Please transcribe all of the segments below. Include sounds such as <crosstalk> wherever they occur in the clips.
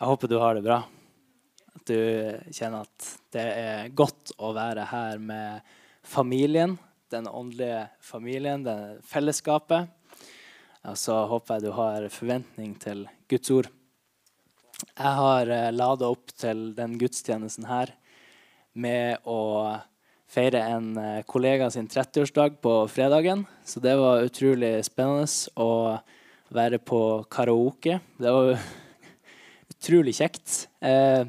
Jeg håper du har det bra. At du kjenner at det er godt å være her med familien, den åndelige familien, det fellesskapet. Og så håper jeg du har forventning til Guds ord. Jeg har eh, lada opp til den gudstjenesten her med å feire en eh, kollega sin 30-årsdag på fredagen. Så det var utrolig spennende å være på karaoke. Det var <laughs> utrolig kjekt. Eh,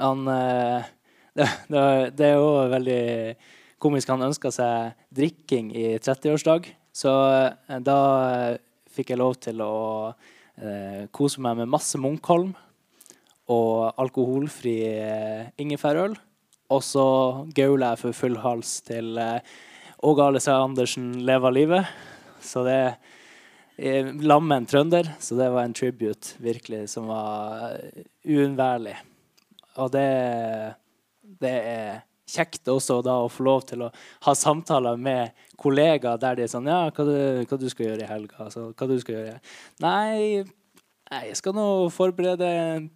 han, eh, <laughs> det, det, er jo veldig komisk. Han ønska seg drikking i 30-årsdag. Så eh, da fikk jeg lov til å eh, kose meg med masse Munkholm og alkoholfri eh, ingefærøl. Og så gaula jeg for full hals til eh, Åge Alesa Andersen leva livet. Så det Lam med en trønder, så det var en tribute virkelig som var uunnværlig. Og det, det, er kjekt også da å få lov til å ha samtaler med kollegaer der de er sånn Ja, hva du, hva du skal gjøre i helga? Altså, hva du skal gjøre? Nei, jeg skal nå forberede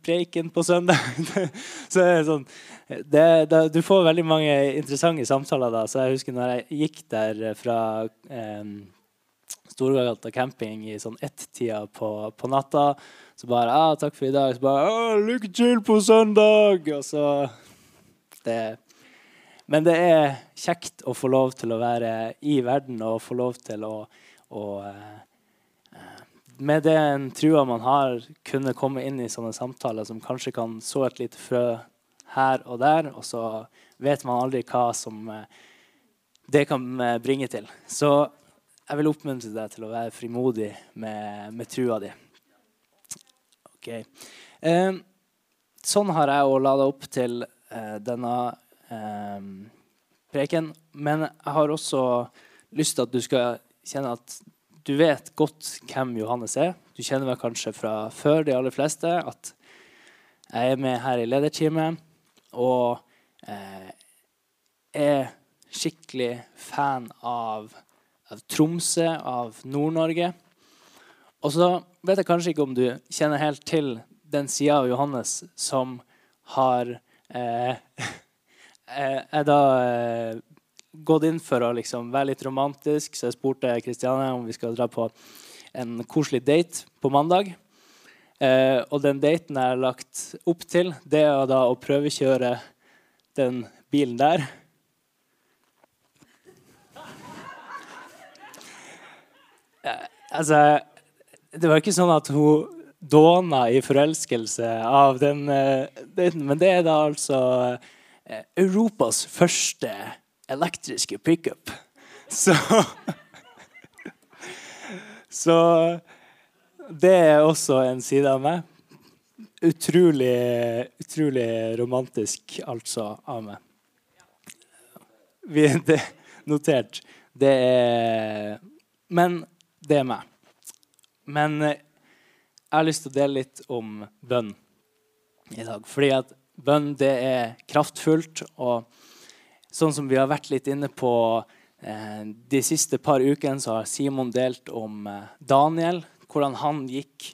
preiken på søndag. <laughs> så det er sånn, det, det, Du får veldig mange interessante samtaler da. Så jeg husker når jeg gikk der fra eh, Storgata camping i sånn ett-tida på, på, natta. Så bare ah, 'Takk for i dag.' Så bare ah, 'Lykke til på søndag!' Og så det, Men det er kjekt å få lov til å være i verden og få lov til å, å eh, Med den trua man har, kunne komme inn i sånne samtaler som kanskje kan så et lite frø her og der, og så vet man aldri hva som eh, det kan eh, bringe til. Så jeg vil oppmuntre deg til å være frimodig med, med trua di. Ok. Eh, sånn har jeg òg lada opp til eh, denne eh, preken. Men jeg har også lyst til at du skal kjenne at du vet godt hvem Johannes er. Du kjenner meg kanskje fra før, de aller fleste, at jeg er med her i lederteamet og eh, er skikkelig fan av av Tromsø, av Nord-Norge. Og så vet jeg kanskje ikke om du kjenner helt til den sida av Johannes som har eh, <laughs> eh, er da eh, gått inn for å liksom være litt romantisk, så jeg spurte Kristiane om vi skal dra på en koselig date på mandag. Eh, og den daten jeg har lagt opp til, det er da å prøvekjøre den bilen der. Altså, det var ikke sånn at hun dåna i forelskelse av den den men det er da altså uh, Europas første elektriske pickup. <laughs> Så Så det er også en side av meg. Utrolig, utrolig romantisk, altså, av meg. Vi, <laughs> det, notert. Det er Men det er meg. Men eh, jeg har lyst til å dele litt om bønn i dag. Fordi at bønn, det er kraftfullt. Og sånn som vi har vært litt inne på eh, de siste par ukene, så har Simon delt om eh, Daniel, hvordan han gikk.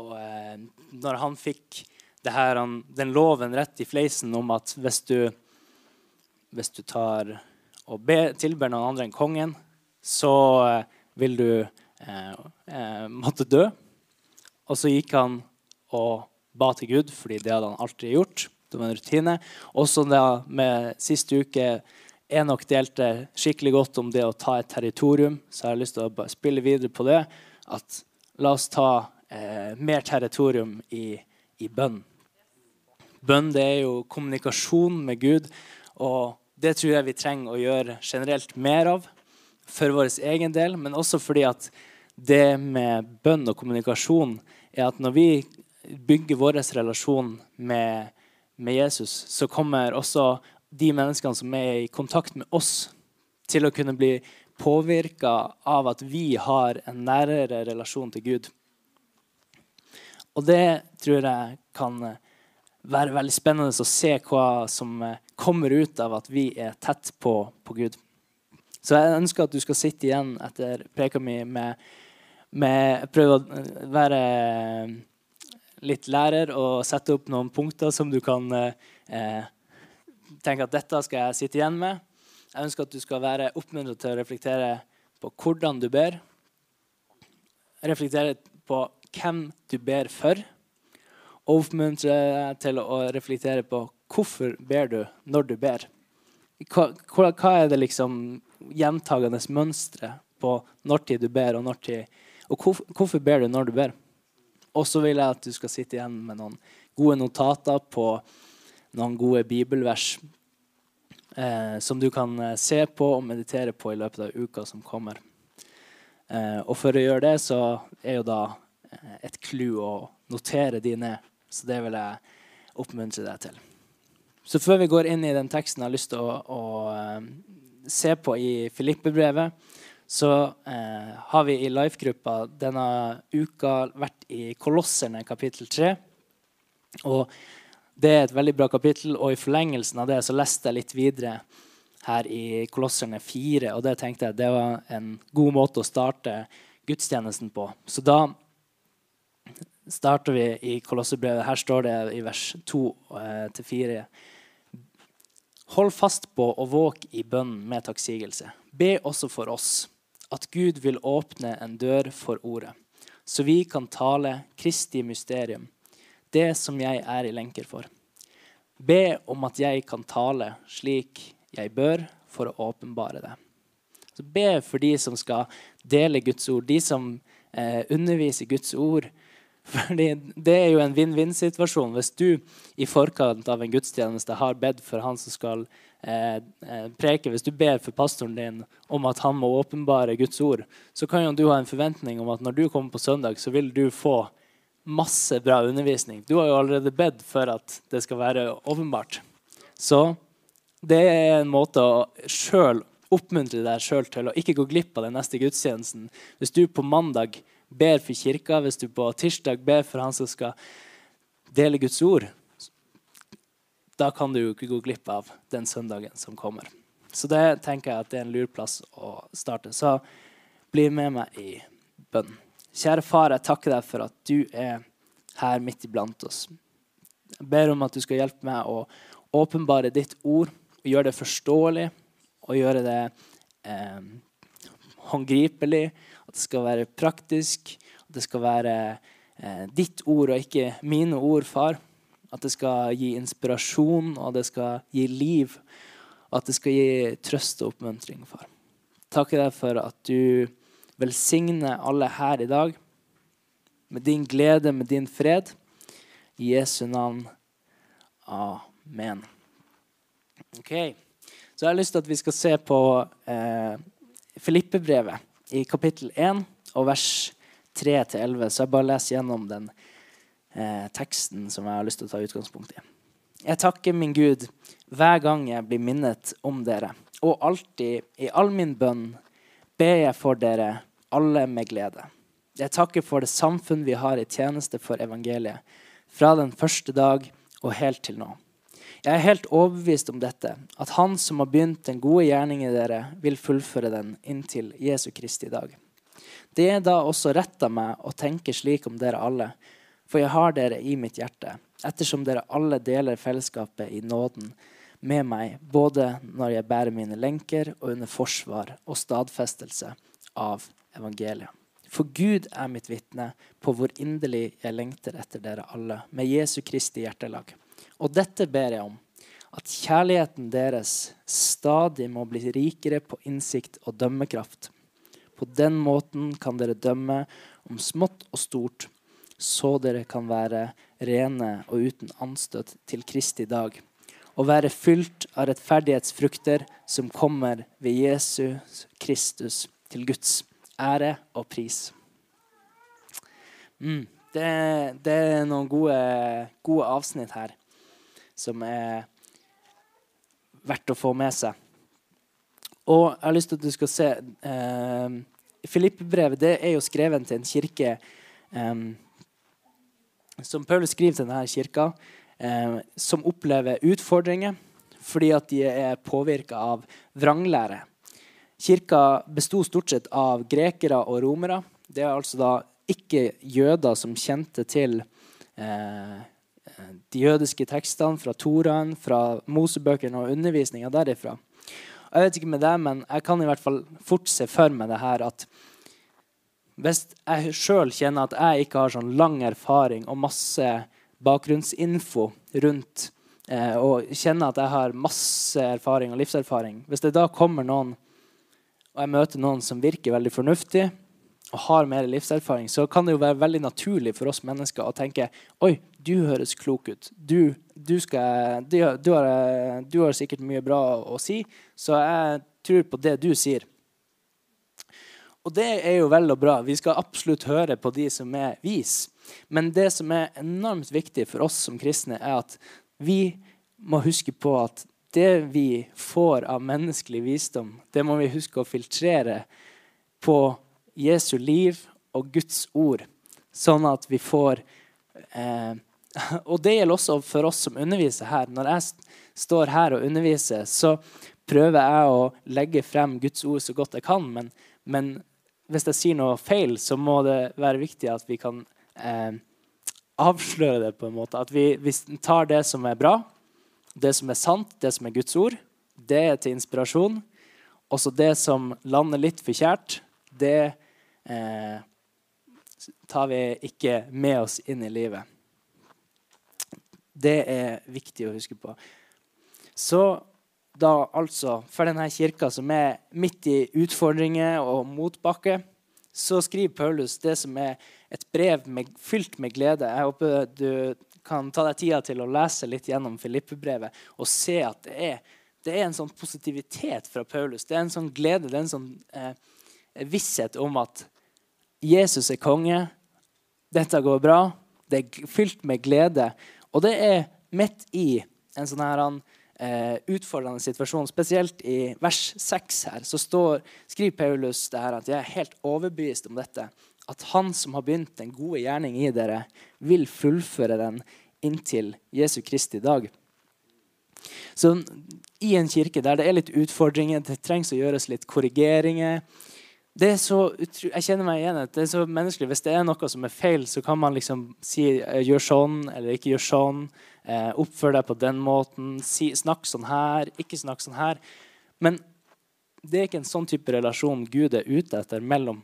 Og eh, når han fikk her, han, den loven rett i fleisen om at hvis du, hvis du tar og be, tilber noen andre enn kongen, så eh, vil du måtte dø. Og så gikk han og ba til Gud, fordi det hadde han alltid gjort. Det var en rutine. Også da med siste uke Enok delte skikkelig godt om det å ta et territorium, så jeg har lyst til å spille videre på det. At la oss ta eh, mer territorium i, i bønn. Bønn det er jo kommunikasjon med Gud, og det tror jeg vi trenger å gjøre generelt mer av for vår egen del, men også fordi at det med bønn og kommunikasjon er at når vi bygger vår relasjon med, med, Jesus, så kommer også de menneskene som er i kontakt med oss, til å kunne bli påvirka av at vi har en nærere relasjon til Gud. Og det tror jeg kan være veldig spennende å se hva som kommer ut av at vi er tett på, på Gud. Så jeg ønsker at du skal sitte igjen etter preka mi med med Prøve å være litt lærer og sette opp noen punkter som du kan eh, tenke at dette skal jeg sitte igjen med. Jeg ønsker at du skal være oppmuntret til å reflektere på hvordan du ber. Reflektere på hvem du ber for. Og oppmuntre deg til å reflektere på hvorfor ber du når du ber. Hva, hva er det liksom gjentagende mønsteret på når tid du ber, og når tid Og hvorfor, hvorfor ber du når du ber? Og så vil jeg at du skal sitte igjen med noen gode notater på noen gode bibelvers eh, som du kan eh, se på og meditere på i løpet av uka som kommer. Eh, og for å gjøre det, så er jo da eh, et clou å notere de ned. Så det vil jeg oppmuntre deg til. Så før vi går inn i den teksten jeg har lyst til å, å uh, se på i Filippe-brevet, så eh, har vi i life-gruppa denne uka vært i Kolosserne kapittel 3. Og det er et veldig bra kapittel, og i forlengelsen av det så leste jeg litt videre her i Kolosserne 4, og det tenkte jeg det var en god måte å starte gudstjenesten på. Så da starter vi i Kolosserbrevet. Her står det i vers 2-4. Eh, Hold fast på å våke i bønn med takksigelse. Be også for oss, at Gud vil åpne en dør for ordet, så vi kan tale Kristi mysterium, det som jeg er i lenker for. Be om at jeg kan tale slik jeg bør, for å åpenbare det. Så be for de som skal dele Guds ord, de som eh, underviser Guds ord, <laughs> fordi Det er jo en vinn-vinn-situasjon. Hvis du i forkant av en gudstjeneste har bedt for han som skal eh, eh, preke, hvis du ber for pastoren din om at han må åpenbare Guds ord, så kan jo du ha en forventning om at når du kommer på søndag, så vil du få masse bra undervisning. Du har jo allerede bedt for at det skal være åpenbart. Så det er en måte å sjøl oppmuntre deg sjøl til å ikke gå glipp av den neste gudstjenesten. Hvis du på mandag ber for kirka, hvis du på tirsdag ber for han som skal dele Guds ord, da kan du jo ikke gå glipp av den søndagen som kommer. Så det tenker jeg at det er en lur plass å starte. Så bli med meg i bønn. Kjære far, jeg takker deg for at du er her midt iblant oss. Jeg ber om at du skal hjelpe meg å åpenbare ditt ord og gjøre det forståelig og gjøre det eh, håndgripelig at det skal være praktisk, at det skal være eh, ditt ord og ikke mine ord, far. At det skal gi inspirasjon, og det skal gi liv. Og at det skal gi trøst og oppmuntring, far. Takker deg for at du velsigner alle her i dag med din glede, med din fred. I Jesu navn. Amen. Ok, Så jeg har lyst til at vi skal se på eh, Filippebrevet i kapittel 1 og vers 3-11. Så jeg bare leser gjennom den eh, teksten som jeg har lyst til å ta utgangspunkt i. Jeg takker min Gud hver gang jeg blir minnet om dere, og alltid, i all min bønn, ber jeg for dere alle med glede. Jeg takker for det samfunn vi har i tjeneste for evangeliet, fra den første dag og helt til nå. Jeg er helt overbevist om dette, at Han som har begynt den gode gjerning i dere, vil fullføre den inntil Jesu Kristi dag. Det er da også rett av meg å tenke slik om dere alle, for jeg har dere i mitt hjerte, ettersom dere alle deler fellesskapet i nåden med meg, både når jeg bærer mine lenker og under forsvar og stadfestelse av evangeliet. For Gud er mitt vitne på hvor inderlig jeg lengter etter dere alle, med Jesu Kristi hjertelag. Og dette ber jeg om, at kjærligheten deres stadig må bli rikere på innsikt og dømmekraft. På den måten kan dere dømme om smått og stort, så dere kan være rene og uten anstøt til Kristi dag, og være fylt av rettferdighetsfrukter som kommer ved Jesus Kristus, til Guds ære og pris. Mm, det, det, er noen gode, gode avsnitt her som er verdt å få med seg. Og jeg har lyst til at du skal se eh, Filippe-brevet det er jo skrevet til en kirke eh, Som Paulus skriver til denne kirka, eh, som opplever utfordringer fordi at de er påvirka av vranglære. Kirka besto stort sett av grekere og romere. Det er altså da ikke jøder som kjente til eh, de jødiske tekstene, fra Toraen, fra Mosebøkene og undervisninga derifra. Jeg vet ikke med deg, men jeg kan i hvert fall fort se for meg det her at hvis jeg sjøl kjenner at jeg ikke har sånn lang erfaring og masse bakgrunnsinfo rundt, eh, og kjenner at jeg har masse erfaring og livserfaring Hvis det da kommer noen, og jeg møter noen som virker veldig fornuftig, og har mer livserfaring, så kan det jo være veldig naturlig for oss mennesker å tenke Oi, du høres klok ut. Du, du, skal, du, du har, har sikkert mye bra å si, så jeg tror på det du sier. Og det er jo vel og bra. Vi skal absolutt høre på de som er vis. Men det som er enormt viktig for oss som kristne, er at vi må huske på at det vi får av menneskelig visdom, det må vi huske å filtrere på Jesu liv og Guds ord, sånn at vi får eh, <laughs> Og det gjelder også for oss som underviser her. Når jeg står her og underviser, så prøver jeg å legge frem Guds ord så godt jeg kan, men, men hvis jeg sier noe feil, så må det være viktig at vi kan eh, avsløre det på en måte. At vi, vi, tar det som er bra, det som er sant, det som er Guds ord. Det er til inspirasjon. Også det som lander litt for kjært, det eh, tar vi ikke med oss inn i livet. Det er viktig å huske på. Så da altså for denne kirka som er midt i utfordringer og motbakke, så skriver Paulus det som er et brev med, fylt med glede. Jeg håper du kan ta deg tida til å lese litt gjennom Filippe-brevet og se at det er, det er, en sånn positivitet fra Paulus. Det er en sånn glede, det er en sånn eh, visshet om at Jesus er konge. Dette går bra. Det er fylt med glede. Og det er midt i en sånn her eh, utfordrende situasjon. Spesielt i vers 6 her så står, skriver Paulus det her at jeg er helt overbevist om dette. At han som har begynt den gode gjerning i dere, vil fullføre den inntil Jesu Kristi dag. Så i en kirke der det er litt utfordringer, det trengs å gjøres litt korrigeringer er så, Jeg kjenner meg igjen det er så menneskelig. Hvis det er noe som er feil, så kan man liksom si eh, 'gjør sånn' eller 'ikke gjør sånn'. Eh, oppfør deg på den måten. Si, snakk sånn her, ikke snakk sånn her. Men det er ikke en sånn type relasjon Gud er ute etter mellom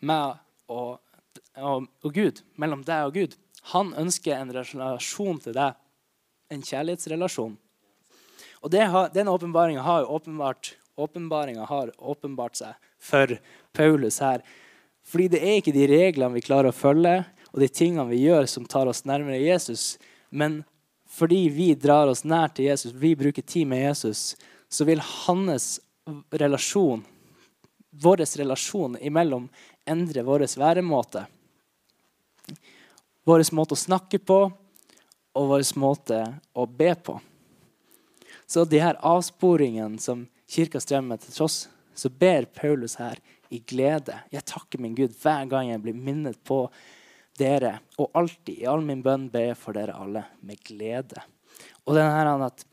meg og, og, og Gud. Mellom deg og Gud. Han ønsker en relasjon til deg. En kjærlighetsrelasjon. Og det har, den åpenbaringa har jo åpenbart åpenbaringa har åpenbart seg for Paulus her. Fordi det er ikke de reglene vi klarer å følge, og de tingene vi gjør, som tar oss nærmere Jesus. Men fordi vi drar oss nær til Jesus, vi bruker tid med Jesus, så vil hans relasjon, vår relasjon imellom, endre vår væremåte. Vår måte å snakke på og vår måte å be på. Så de her avsporingene som kirka strømmer til tross, så ber Paulus her i glede. Jeg takker min Gud hver gang jeg blir minnet på dere, og alltid i all min bønn ber jeg for dere alle med glede. Og denne at,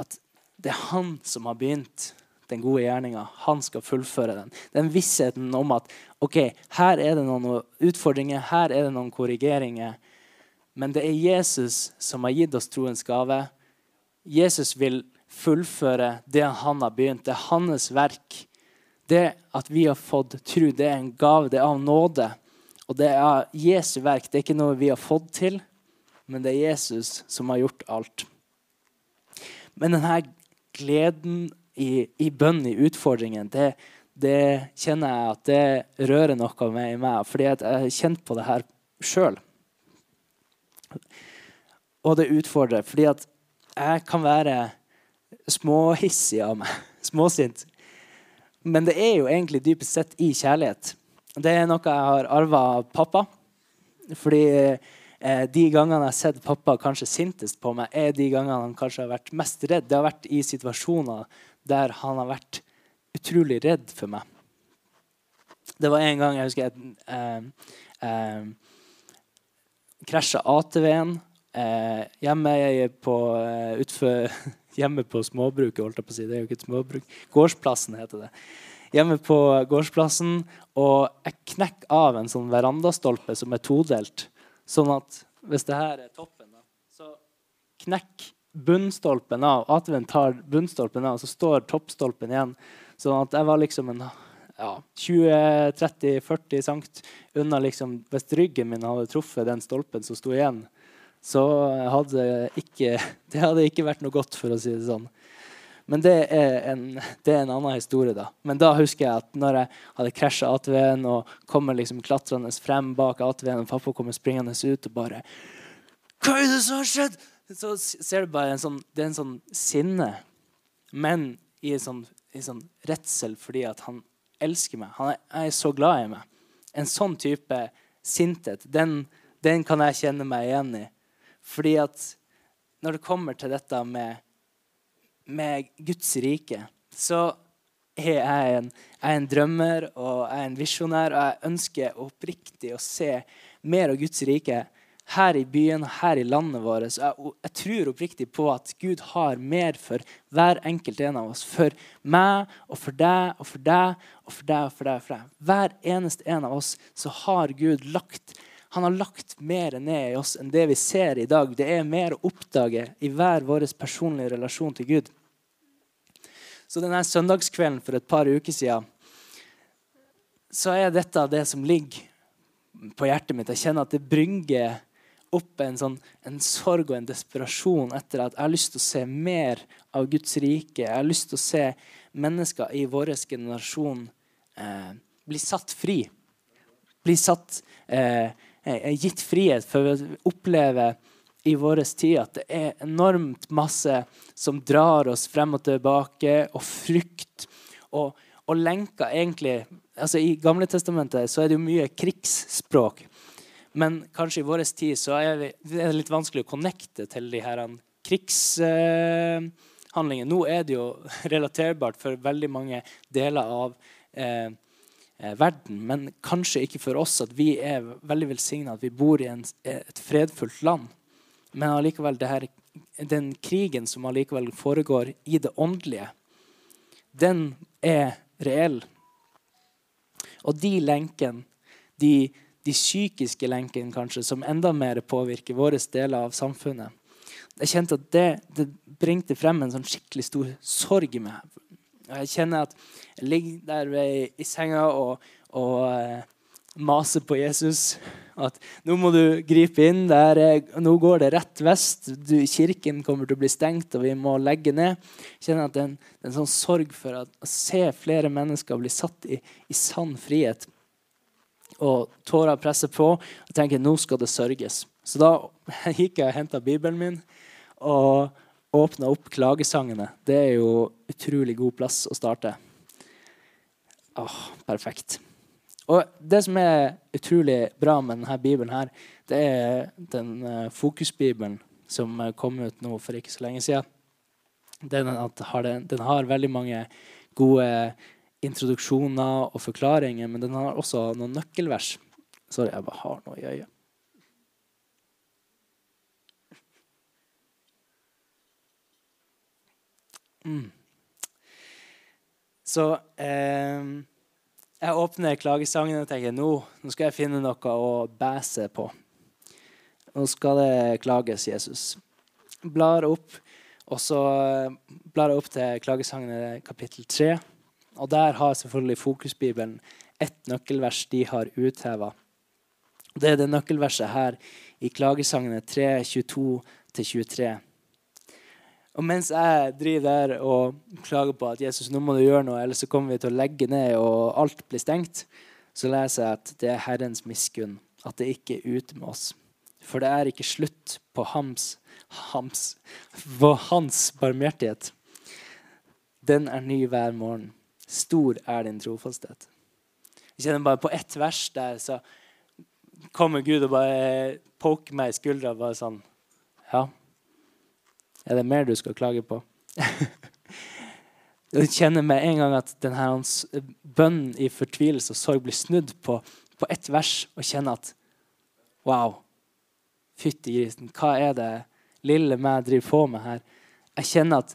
at det er han som har begynt den gode gjerninga. Han skal fullføre den. Den vissheten om at ok, her er det noen utfordringer, her er det noen korrigeringer. Men det er Jesus som har gitt oss troens gave. Jesus vil fullføre det han har begynt. Det er hans verk. Det at vi har fått tro, det er en gave. Det er av nåde. Og det er Jesu verk. Det er ikke noe vi har fått til, men det er Jesus som har gjort alt. Men denne gleden i, i bønn, i utfordringen, det, det, kjenner jeg at det rører noe med i meg. Fordi jeg har kjent på det her sjøl. Og det utfordrer. Fordi at jeg kan være småhissig av meg. <laughs> Småsint. Men det er jo egentlig dypest sett i kjærlighet. Det er noe jeg har arva av pappa. Fordi eh, de gangene jeg har sett pappa kanskje sintest på meg, er de gangene han kanskje har vært mest redd. Det har vært i situasjoner der han har vært utrolig redd for meg. Det var en gang jeg husker jeg eh, eh, krasja ATV-en eh, hjemme på, eh, utfor <laughs> hjemme på småbruket, holdt jeg på å si. Det er jo ikke et småbruk. Gårdsplassen heter det. Hjemme på gårdsplassen. Og jeg knekker av en sånn verandastolpe som er todelt. Sånn at hvis det her er toppen, da, så knekk bunnstolpen av. ATV-en tar bunnstolpen av, så står toppstolpen igjen. Sånn at jeg var liksom en ja, 20-30-40 cm unna liksom, Hvis ryggen min hadde truffet den stolpen som sto igjen, så hadde ikke, <laughs> det hadde ikke vært noe godt, for å si det sånn. Men det er, en, det er en annen historie, da. Men da husker jeg at når jeg hadde krasja ATV-en og kommer liksom klatrende frem bak ATV-en, og pappa kommer springende ut og bare Hva er det som har skjedd? Så ser du bare en sånn, det er en sånn sinne, men i en sånn, i sånn redsel fordi at han elsker meg. Han er, er, så glad i meg. En sånn type sinthet, den, den kan jeg kjenne meg igjen i. Fordi at når det kommer til dette med, med Guds rike, så er jeg en, jeg er en drømmer og jeg er en visjonær, og jeg ønsker oppriktig å se mer av Guds rike her i byen, og her i landet vårt. Jeg, jeg tror oppriktig på at Gud har mer for hver enkelt en av oss. For meg og for deg og for deg og for deg. og for deg. Og for deg. Hver eneste en av oss så har Gud lagt han har lagt mer ned i oss enn det vi ser i dag. Det er mer å oppdage i hver vår personlige relasjon til Gud. Så denne søndagskvelden for et par uker siden så er dette det som ligger på hjertet mitt. Jeg kjenner at det brygger opp en, sånn, en sorg og en desperasjon etter at jeg har lyst til å se mer av Guds rike. Jeg har lyst til å se mennesker i vår generasjon eh, bli satt fri. Bli satt, eh gitt frihet for å oppleve i vår tid at det er enormt masse som drar oss frem og tilbake, og frykt og, og lenker egentlig altså I Gamle Testamentet så er det jo mye krigsspråk. Men kanskje i vår tid så er det litt vanskelig å connecte til de her krigshandlingene. Nå er det jo <laughs> relaterbart for veldig mange deler av eh, eh, verden, men kanskje ikke for oss at vi er veldig velsigna at vi bor i en, et fredfullt land. Men allikevel, her, den krigen som allikevel foregår i det åndelige, den er reell. Og de lenkene, de de psykiske lenkene kanskje, som enda mer påvirker våre deler av samfunnet. Jeg kjente at det, det bringte frem en sånn skikkelig stor sorg i meg. Jeg kjenner at jeg ligger der ved, i senga og, og uh, maser på Jesus. At nå må du gripe inn. Der, nå går det rett vest. Du, kirken kommer til å bli stengt, og vi må legge ned. Jeg kjenner at det er en, det er en sånn sorg for at, å se flere mennesker bli satt i, i sann frihet og tårer presser på. Og tenker nå skal det sørges. Så da <laughs> gikk jeg og henta Bibelen min og åpna opp klagesangene. Det er jo utrolig god plass å starte. Åh, perfekt. Og det som er utrolig bra med denne bibelen, her, det er den uh, fokusbibelen som kom ut nå for ikke så lenge siden. Den, har, den har veldig mange gode introduksjoner og forklaringer, men den har også noen nøkkelvers. Sorry, jeg bare har noe i øyet. Mm. Så eh, jeg åpner klagesangen og tenker nå, nå skal jeg finne noe å bæse på. Nå skal det klages, Jesus. Blar opp, og så blar jeg opp til klagesangen kapittel 3. Og der har selvfølgelig Fokusbibelen ett nøkkelvers de har utheva. Det er det nøkkelverset her i klagesangene 3, 22-23. Og mens jeg driver der og klager på at Jesus, nå må du gjøre noe, ellers så kommer vi til å legge ned og alt blir stengt, så leser jeg at det er Herrens miskunn, at det ikke er ute med oss. For det er ikke slutt på hams, hams, på hans barmhjertighet. Den er ny hver morgen. Stor er din trofasthet. Jeg kjenner bare På ett vers der så kommer Gud og bare poker meg i skuldra. bare sånn Ja, er det mer du skal klage på? Jeg kjenner med en gang at denne hans bønnen i fortvilelse og sorg blir snudd på, på ett vers, og kjenner at Wow, fytti grisen, hva er det lille meg driver på med her? Jeg kjenner at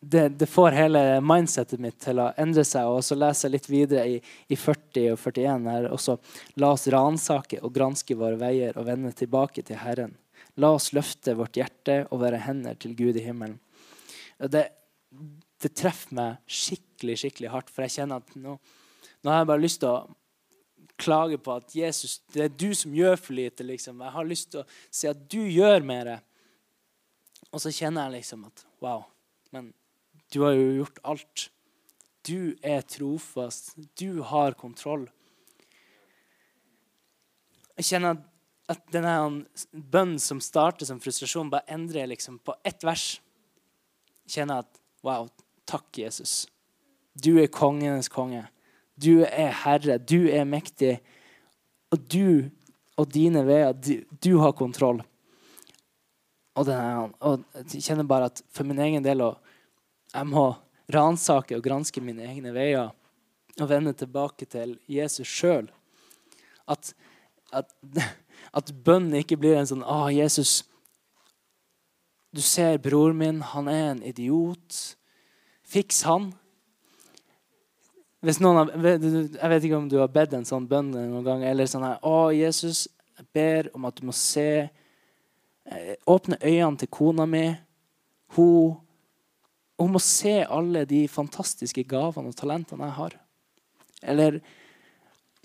det, det, får hele mindsettet mitt til å endre seg. Og så leser jeg litt videre i, i 40 og 41 her også. La oss ransake og granske våre veier og vende tilbake til Herren. La oss løfte vårt hjerte og være hender til Gud i himmelen. Det, det treffer meg skikkelig skikkelig hardt, for jeg kjenner at nå, nå har jeg bare lyst til å klage på at Jesus, det er du som gjør for lite. liksom. Jeg har lyst til å si at du gjør mer. Og så kjenner jeg liksom at wow, men du har jo gjort alt. Du er trofast. Du har kontroll. Jeg kjenner at denne bønnen som starter som frustrasjon, bare endrer liksom på ett vers. Kjenner at wow, takk, Jesus. Du er kongenes konge. Du er herre. Du er mektig. Og du og dine veier, du, du har kontroll. Og, denne, og jeg kjenner bare at for min egen del og jeg må ransake og granske mine egne veier og vende tilbake til Jesus sjøl. At, at, <laughs> at bønn ikke blir en sånn Å, ah, Jesus, du ser broren min, han er en idiot. Fiks han. Hvis noen har, jeg vet ikke om du har bedt en sånn bønn noen gang. Eller sånn her Å, Jesus, jeg ber om at du må se eh, Åpne øynene til kona mi. Hun hun må se alle de fantastiske gavene og talentene jeg har. Eller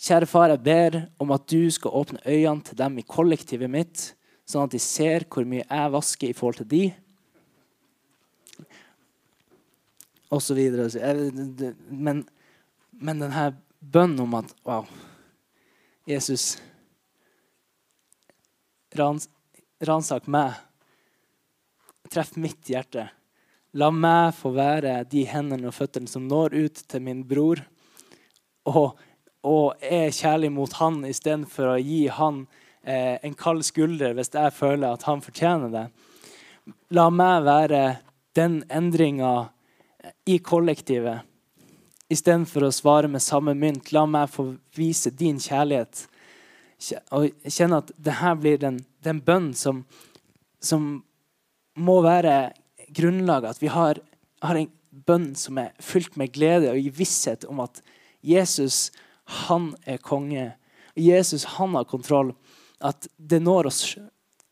Kjære far, jeg ber om at du skal åpne øynene til dem i kollektivet mitt, sånn at de ser hvor mye jeg vasker i forhold til de. Og så videre. Men, men denne bønnen om at Wow, Jesus rans, Ransak meg. Treff mitt hjerte. La meg få være de hendene og føttene som når ut til min bror, og, og er kjærlig mot han istedenfor å gi han eh, en kald skulder hvis jeg føler at han fortjener det. La meg være den endringa i kollektivet istedenfor å svare med samme mynt. La meg få vise din kjærlighet. Og kjenne at det her blir den, den bønn som, som må være grunnlaget at vi har, har, en bønn som er fylt med glede og i visshet om at Jesus, han er konge. Jesus, han har kontroll. At det når oss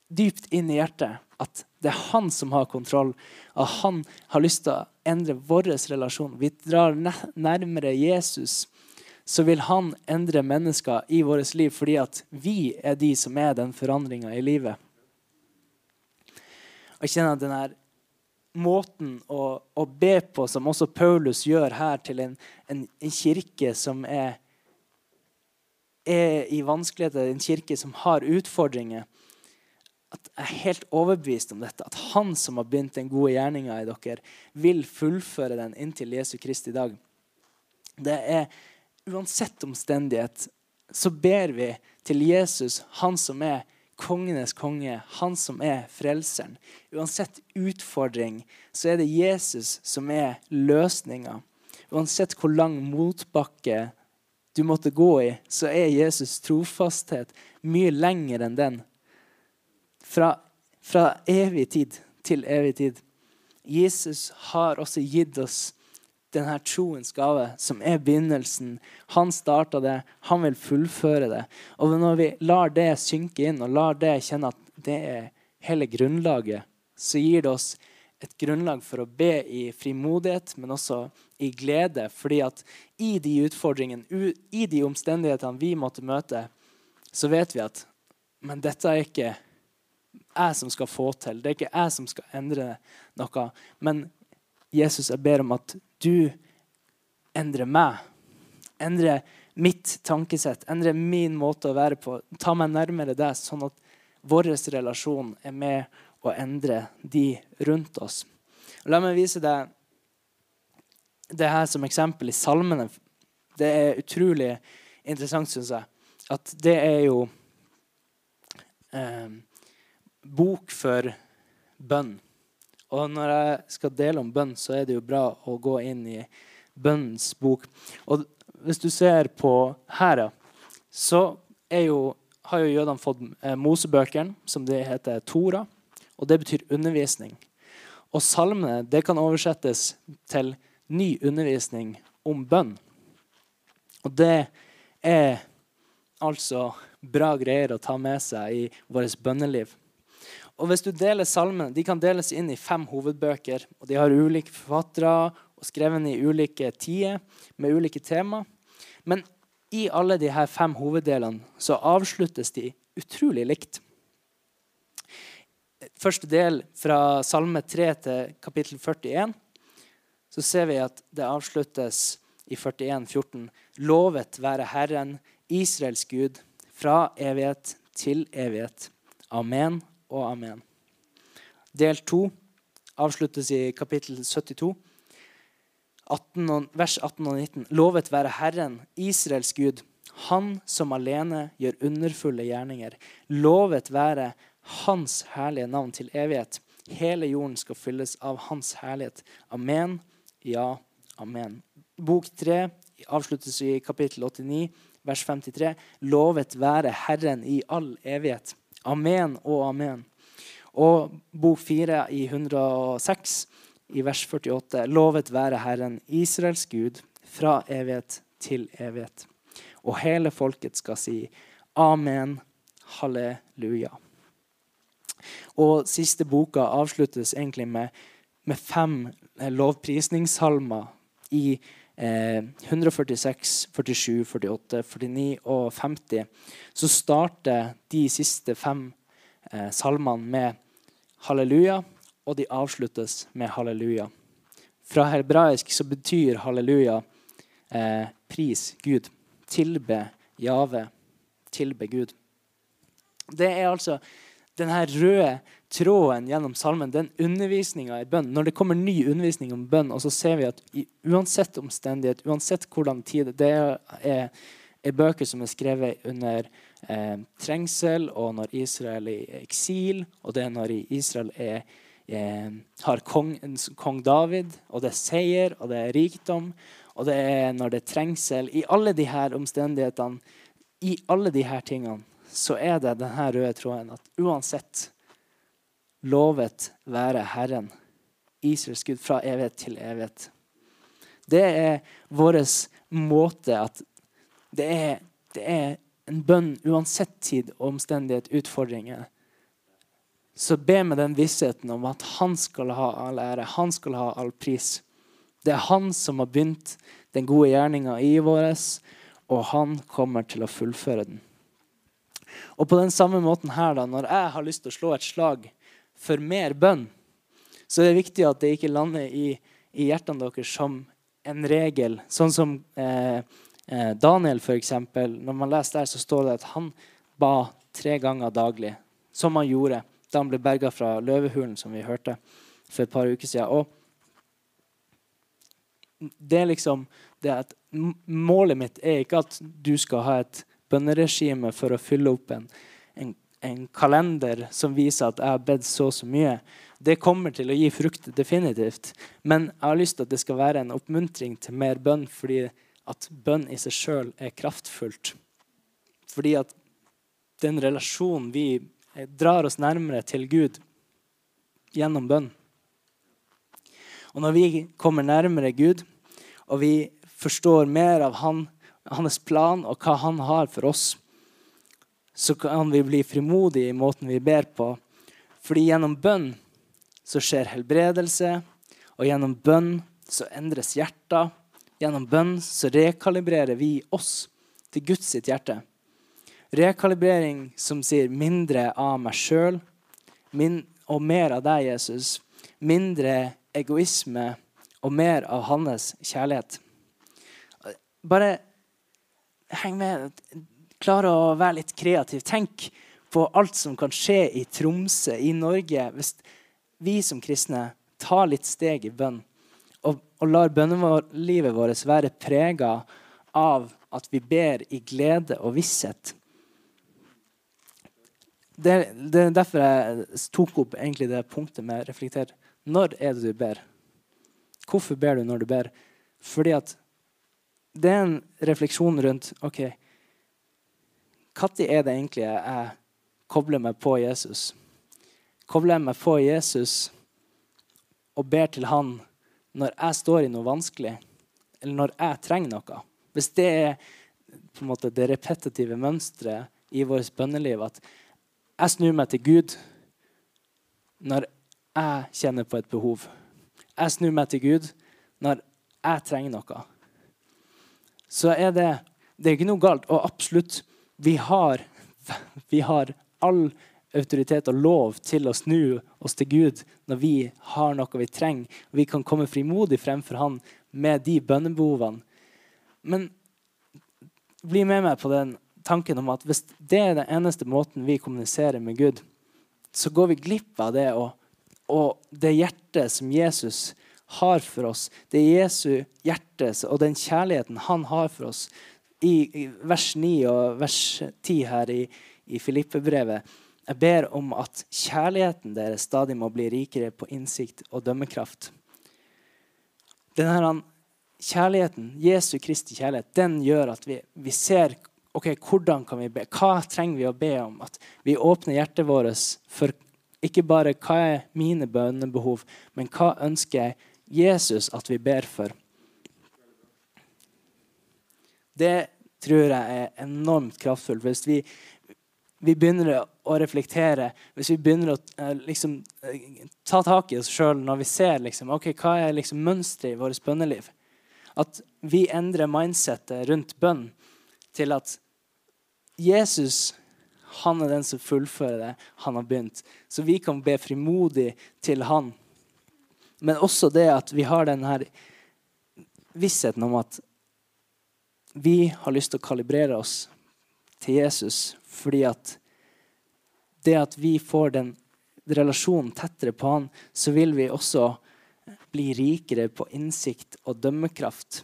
dypt inn i hjertet at det er han som har kontroll. At han har lyst til å endre vår relasjon. Vi drar nærmere Jesus, så vil han endre mennesker i vårt liv fordi at vi er de som er den forandringa i livet. Jeg kjenner at denne måten å, å, be på, som også Paulus gjør her, til en, en kirke som er, er, i vanskeligheter, en kirke som har utfordringer at Jeg er helt overbevist om dette, at han som har begynt den gode gjerninga i dere, vil fullføre den inntil Jesu Kristi dag. Det er Uansett omstendighet så ber vi til Jesus, han som er kongenes konge, han som er frelseren. Uansett utfordring så er det Jesus som er løsninga. Uansett hvor lang motbakke du måtte gå i, så er Jesus trofasthet mye lenger enn den. Fra, fra evig tid til evig tid. Jesus har også gitt oss denne troens gave, som er begynnelsen. Han starta det, han vil fullføre det. Og når vi lar det synke inn, og lar det kjenne at det er hele grunnlaget, så gir det oss et grunnlag for å be i frimodighet, men også i glede. fordi at i de utfordringene, i de omstendighetene vi måtte møte, så vet vi at men dette er ikke jeg som skal få til. Det er ikke jeg som skal endre noe. Men Jesus, jeg ber om at du endrer meg. Endrer mitt tankesett, endrer min måte å være på. Ta meg nærmere deg, sånn at vår relasjon er med å endre de rundt oss. La meg vise deg det her som eksempel i salmene. Det er utrolig interessant, syns jeg. At det er jo eh, bok for bønn. Og når jeg skal dele om bønn, så er det jo bra å gå inn i bønnens bok. Og hvis du ser på her, så jo, har jo jødene fått eh, Mosebøkene, som det heter Tora. Og det betyr undervisning. Og salmene det kan oversettes til ny undervisning om bønn. Og det er altså bra greier å ta med seg i vårt bønneliv. Og hvis du deler salmene, De kan deles inn i fem hovedbøker. og De har ulike forfattere og skrevet i ulike tider med ulike tema. Men i alle de her fem hoveddelene så avsluttes de utrolig likt. Første del, fra Salme 3 til kapittel 41, så ser vi at det avsluttes i 41, 14. Lovet være Herren, Israels Gud, fra evighet til evighet. Amen og amen. Del 2 avsluttes i kapittel 72. 18 vers 18 og 19. Lovet være Herren, Israels Gud, Han som alene gjør underfulle gjerninger. Lovet være Hans herlige navn til evighet. Hele jorden skal fylles av Hans herlighet. Amen. Ja, amen. Bok 3 avsluttes i kapittel 89, vers 53. Lovet være Herren i all evighet. Amen og amen. Og bok 4 i 106 i vers 48. Lovet være Herren, Israels Gud, fra evighet til evighet. Og hele folket skal si amen, halleluja. Og siste boka avsluttes egentlig med, med fem lovprisningssalmer i eh, 146, 47, 48, 49 og 50. Så starter de siste fem eh, salmene med halleluja og de avsluttes med halleluja. Fra hebraisk så betyr halleluja eh, pris Gud. Tilbe Jave. Tilbe Gud. Det er altså denne røde tråden gjennom salmen, den undervisninga i bønn. Når det kommer ny undervisning om bønn, og så ser vi at uansett omstendighet, uansett hvordan tid Det er, er bøker som er skrevet under eh, trengsel, og når Israel er i eksil, og det er når Israel er er, har kong, kong, David, og det er seier, og det er rikdom, og det er når det er trengsel I alle her omstendighetene, i alle her tingene, så er det denne røde tråden at uansett lovet være Herren, Israels Gud, fra evighet til evighet. Det er vår måte at det er, det er en bønn uansett tid, og omstendighet, utfordringer så be med den vissheten om at han skal ha all ære, han skal ha all pris. Det er han som har begynt den gode gjerninga i våres, og han kommer til å fullføre den. Og på den samme måten her, da, når jeg har lyst til å slå et slag for mer bønn, så det er viktig at det ikke lander i, i hjertene deres som en regel. Sånn som eh, eh Daniel, f.eks. Når man leser der, så står det at han ba tre ganger daglig, som han gjorde da han ble berga fra løvehulen, som vi hørte for et par uker siden. Og det er liksom det at Målet mitt er ikke at du skal ha et bønneregime for å fylle opp en, en, en kalender som viser at jeg har bedt så og så mye. Det kommer til å gi frukt, definitivt. Men jeg har lyst til at det skal være en oppmuntring til mer bønn, fordi at bønn i seg sjøl er kraftfullt. Fordi at den relasjonen vi drar oss nærmere til Gud gjennom bønn. Og når vi kommer nærmere Gud, og vi forstår mer av han, hans plan og hva han har for oss, så kan vi bli frimodige i måten vi ber på. Fordi gjennom bønn så skjer helbredelse, og gjennom bønn så endres hjerter. Gjennom bønn så rekalibrerer vi oss til Guds sitt hjerte. Rekalibrering som sier mindre av meg sjøl og mer av deg, Jesus. Mindre egoisme og mer av hans kjærlighet. Bare heng med. Klar å være litt kreativ. Tenk på alt som kan skje i Tromsø, i Norge, hvis vi som kristne tar litt steg i bønn og, og lar bønnelivet vårt være prega av at vi ber i glede og visshet det, er derfor jeg tok opp det punktet med å reflektere. Når er det du ber? Hvorfor ber du når du ber? Fordi at det er en refleksjon rundt OK, når er det egentlig jeg kobler meg på Jesus? Kobler jeg meg på Jesus og ber til Han når jeg står i noe vanskelig, eller når jeg trenger noe Hvis det er på en måte det repetitive mønsteret i vårt bønneliv, at jeg snur meg til Gud når jeg kjenner på et behov. Jeg snur meg til Gud når jeg trenger noe. Så er det, det er ikke noe galt. Og absolutt, vi har, vi har all autoritet og lov til å snu oss til Gud når vi har noe vi trenger. Vi kan komme frimodig fremfor Han med de bønnebehovene. Men bli med meg på den tanken om at hvis det er den eneste måten vi kommuniserer med Gud, så går vi glipp av det og, og det hjertet som Jesus har for oss. Det Jesu hjerte og den kjærligheten han har for oss. I, vers 9 og vers 10 her i, i Filippe-brevet jeg ber om at kjærligheten deres stadig må bli rikere på innsikt og dømmekraft. Denne kjærligheten, Jesu Kristi kjærlighet, den gjør at vi, vi ser ok, hvordan kan vi be? Hva trenger vi å be om? At vi åpner hjertet vårt for ikke bare hva er mine bønnebehov, men hva ønsker jeg Jesus at vi ber for? Det tror jeg er enormt kraftfullt. Hvis vi, vi begynner å reflektere, hvis vi begynner å eh, liksom, eh, ta tak i oss sjøl når vi ser liksom, okay, hva er liksom mønsteret i vårt bønneliv At vi endrer mindsettet rundt bønn til at Jesus han er den som fullfører det han har begynt. Så vi kan be frimodig til han. Men også det at vi har denne vissheten om at vi har lyst til å kalibrere oss til Jesus fordi at det at vi får den relasjonen tettere på han, så vil vi også bli rikere på innsikt og dømmekraft.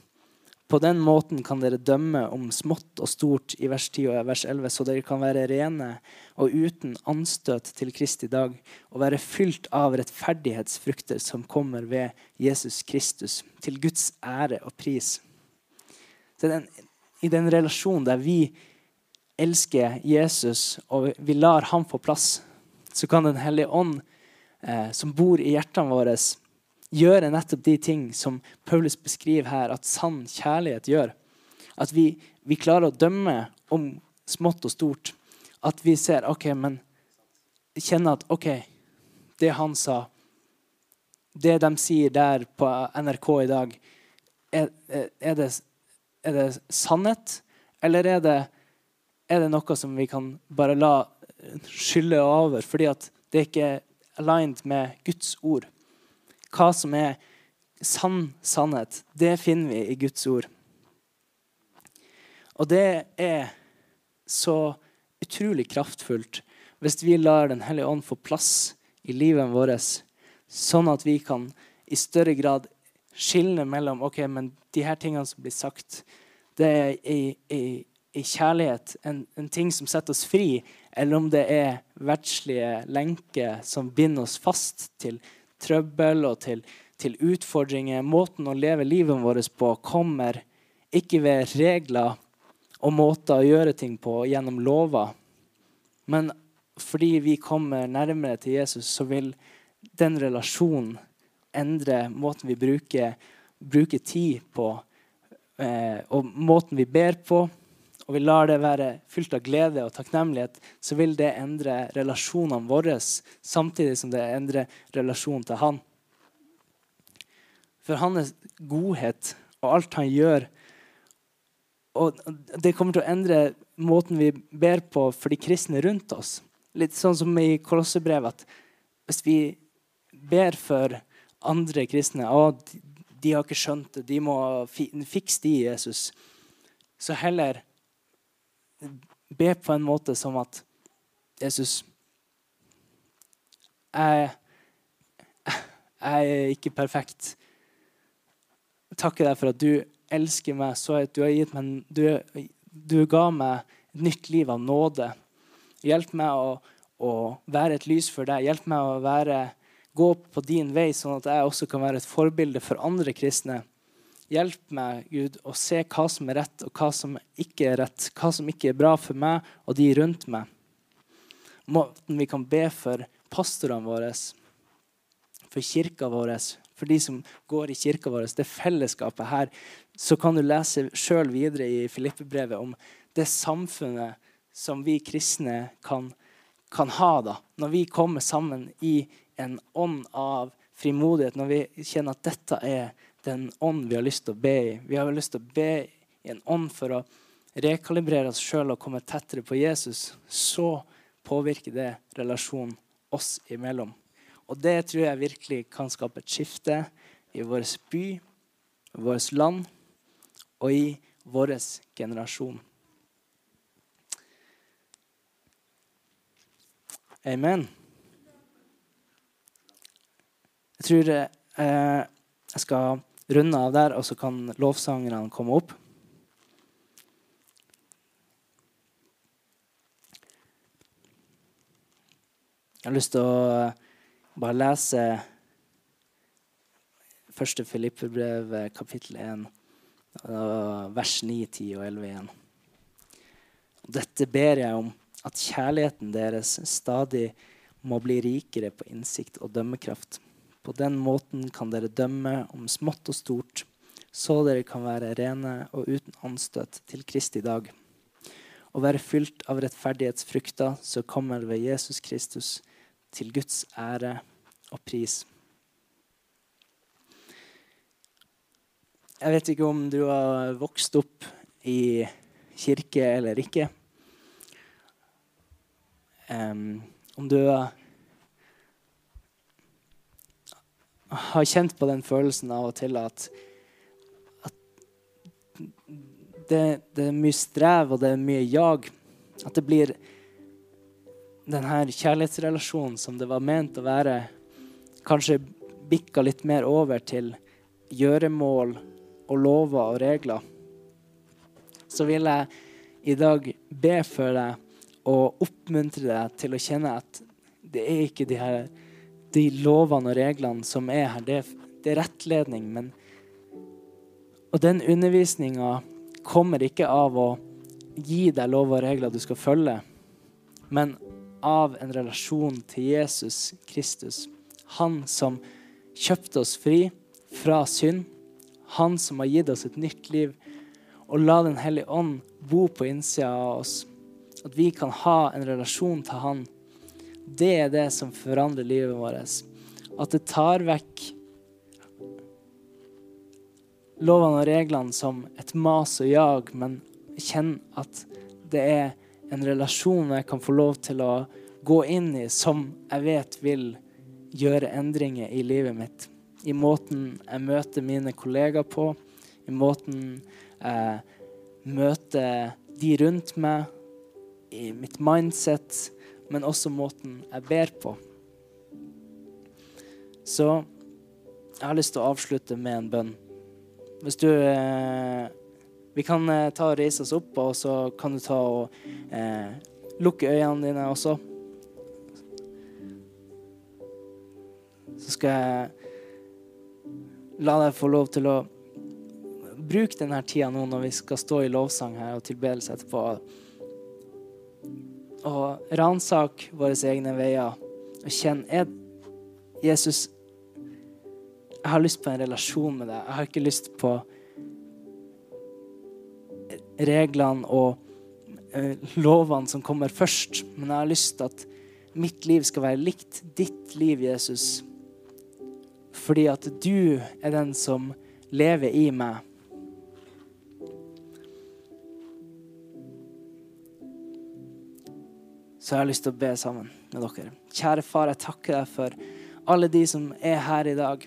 På den måten kan dere dømme om smått og stort i vers 10 og vers 11, så dere kan være rene og uten anstøt til Kristi dag og være fylt av rettferdighetsfrukter som kommer ved Jesus Kristus, til Guds ære og pris. Så den, I den relasjonen der vi elsker Jesus og vi lar ham få plass, så kan Den hellige ånd, eh, som bor i hjertene våre, gjøre nettopp de ting som Paulus beskriver her at sann kjærlighet gjør. At vi, vi klarer å dømme om smått og stort. At vi ser OK, men kjenner at OK, det han sa, det de sier der på NRK i dag, er, er, det, er det sannhet, eller er det er det noe som vi kan bare la skylle over, fordi at det ikke er aligned med Guds ord. Hva som er sann sannhet, det finner vi i Guds ord. Og det er så utrolig kraftfullt hvis vi lar Den hellige ånd få plass i livet vårt, sånn at vi kan i større grad skille mellom ok, men de her tingene som blir sagt, det er i, i i kjærlighet, en, en, ting som setter oss fri, eller om det er verdslige lenker som binder oss fast til trøbbel og til, til utfordringer. Måten å leve livet vårt på kommer ikke ved regler og måter å gjøre ting på gjennom lover. Men fordi vi kommer nærmere til Jesus, så vil den relasjonen endre måten vi bruker, bruker tid på, eh, og måten vi ber på og vi lar det være fylt av glede og takknemlighet, så vil det endre relasjonene våre, samtidig som det endrer relasjonen til Han. For hans godhet og alt han gjør og Det kommer til å endre måten vi ber på for de kristne rundt oss. Litt sånn som i Kolossebrevet, at hvis vi ber for andre kristne og de, har ikke skjønt det, de må fikse de Jesus. Så heller be på en måte som at Jesus jeg, jeg er ikke perfekt. Jeg takker deg for at du elsker meg så at du har gitt meg du, du ga meg et nytt liv av nåde. Hjelp meg å, å være et lys for deg. Hjelp meg å være, gå på din vei, sånn at jeg også kan være et forbilde for andre kristne. Hjelp meg, Gud, å se hva som er rett, og hva som ikke er rett. Hva som ikke er bra for meg og de rundt meg. Måten vi kan be for pastorene våre, for kirka vår, For de som går i kirka vår, det fellesskapet her, så kan du lese sjøl videre i Filippe-brevet om det samfunnet som vi kristne kan, kan ha da, når vi kommer sammen i en ånd av frimodighet, når vi kjenner at dette er den ånd vi har lyst til å be i. Vi har lyst til å be i en ånd for å rekalibrere oss sjøl og komme tettere på Jesus. Så påvirker det relasjonen oss imellom. Og det tror jeg virkelig kan skape et skifte i vår by, vårt land og i vår generasjon. Amen. Jeg tror eh, jeg skal runde av der, og så kan lovsangerne komme opp. Jeg har lyst til å bare lese første Filippe-brev, kapittel 1, vers 9, 10 og 11 igjen. Dette ber jeg om, at kjærligheten deres stadig må bli rikere på innsikt og dømmekraft på den måten kan dere dømme om smått og stort, så dere kan være rene og uten anstøt til Kristi dag. Og være fylt av rettferdighetsfrukter som kommer ved Jesus Kristus, til Guds ære og pris. Jeg vet ikke om du har vokst opp i kirke eller ikke. Um, om du har har kjent på den følelsen av og til at, at det, det, er mye strev og det er mye jag. At det blir denne kjærlighetsrelasjonen som det var ment å være, kanskje bikka litt mer over til gjøremål og lover og regler. Så vil jeg i dag be for deg og oppmuntre deg til å kjenne at det er ikke de her de lovene og reglene som er her, det, det er rettledning. Men, og den undervisninga kommer ikke av å gi deg lover og regler du skal følge, men av en relasjon til Jesus Kristus. Han som kjøpte oss fri fra synd. Han som har gitt oss et nytt liv. Og la Den hellige ånd bo på innsida av oss. At vi kan ha en relasjon til Han det er det som forandrer livet vårt. At det tar vekk lovene og reglene som et mas og jag, men kjenn at det er en relasjon jeg kan få lov til å gå inn i, som jeg vet vil gjøre endringer i livet mitt. I måten jeg møter mine kollegaer på, i måten jeg møter de rundt meg, i mitt mindset men også måten jeg ber på. Så jeg har lyst til å avslutte med en bønn. Hvis du eh, Vi kan eh, ta og reise oss opp, og så kan du ta og eh, lukke øynene dine også. Så skal jeg la deg få lov til å bruke denne tida nå når vi skal stå i lovsang her og tilbedelse etterpå og ransake våre egne veier og kjenne er, Jesus, jeg har lyst på en relasjon med deg. Jeg har ikke lyst på reglene og uh, lovene som kommer først, men jeg har lyst til at mitt liv skal være likt ditt liv, Jesus. Fordi at du er den som lever i meg. Så jeg har lyst til å be sammen med dere. Kjære far, jeg takker deg for alle de som er her i dag.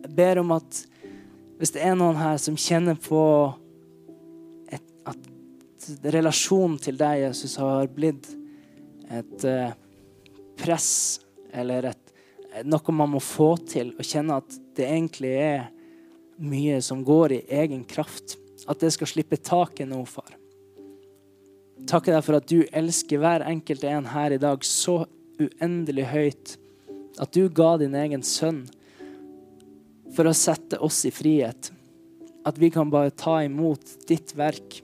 Jeg ber om at hvis det er noen her som kjenner på et, at relasjonen til deg, Jesus, har blitt et uh, press eller et, noe man må få til, og kjenne at det egentlig er mye som går i egen kraft, at det skal slippe taket nå, far takker deg for at du elsker hver enkelt en her i dag så uendelig høyt at du ga din egen sønn for å sette oss i frihet. At vi kan bare ta imot ditt verk.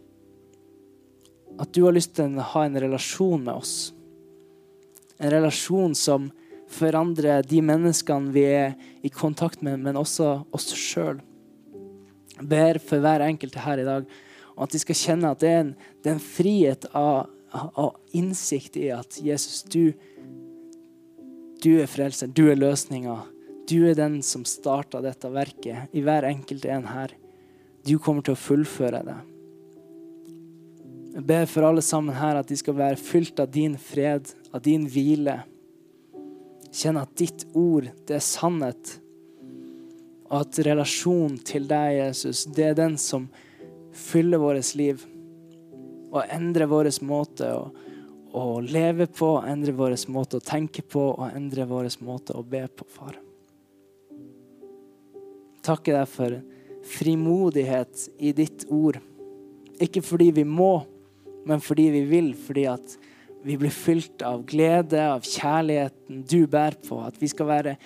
At du har lyst til å ha en relasjon med oss. En relasjon som forandrer de menneskene vi er i kontakt med, men også oss sjøl. Ber for hver enkelt her i dag, og at de skal kjenne at det er en, det er en frihet av, av, innsikt i at Jesus, du, du er frelser, du er løsninga. Du er den som starta dette verket i hver enkelt en her. Du kommer til å fullføre det. Jeg ber for alle sammen her at de skal være fylt av din fred, av din hvile. Kjenne at ditt ord, det er sannhet. Og at relasjonen til deg, Jesus, det er den som fyller vårt liv. Og endre vår måte å, å leve på, endre vår måte å tenke på og endre vår måte å be på, far. Takke deg for frimodighet i ditt ord. Ikke fordi vi må, men fordi vi vil, fordi at vi blir fylt av glede, av kjærligheten du bærer på. At vi skal være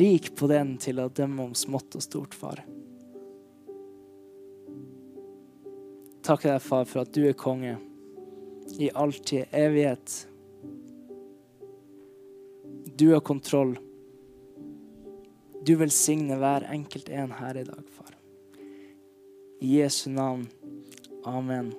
rik på den til å dømme om smått og stort, far. Takk deg, far, for at du er konge i alltid, evighet. Du har kontroll. Du velsigner hver enkelt en her i dag, far. I Jesu navn. Amen.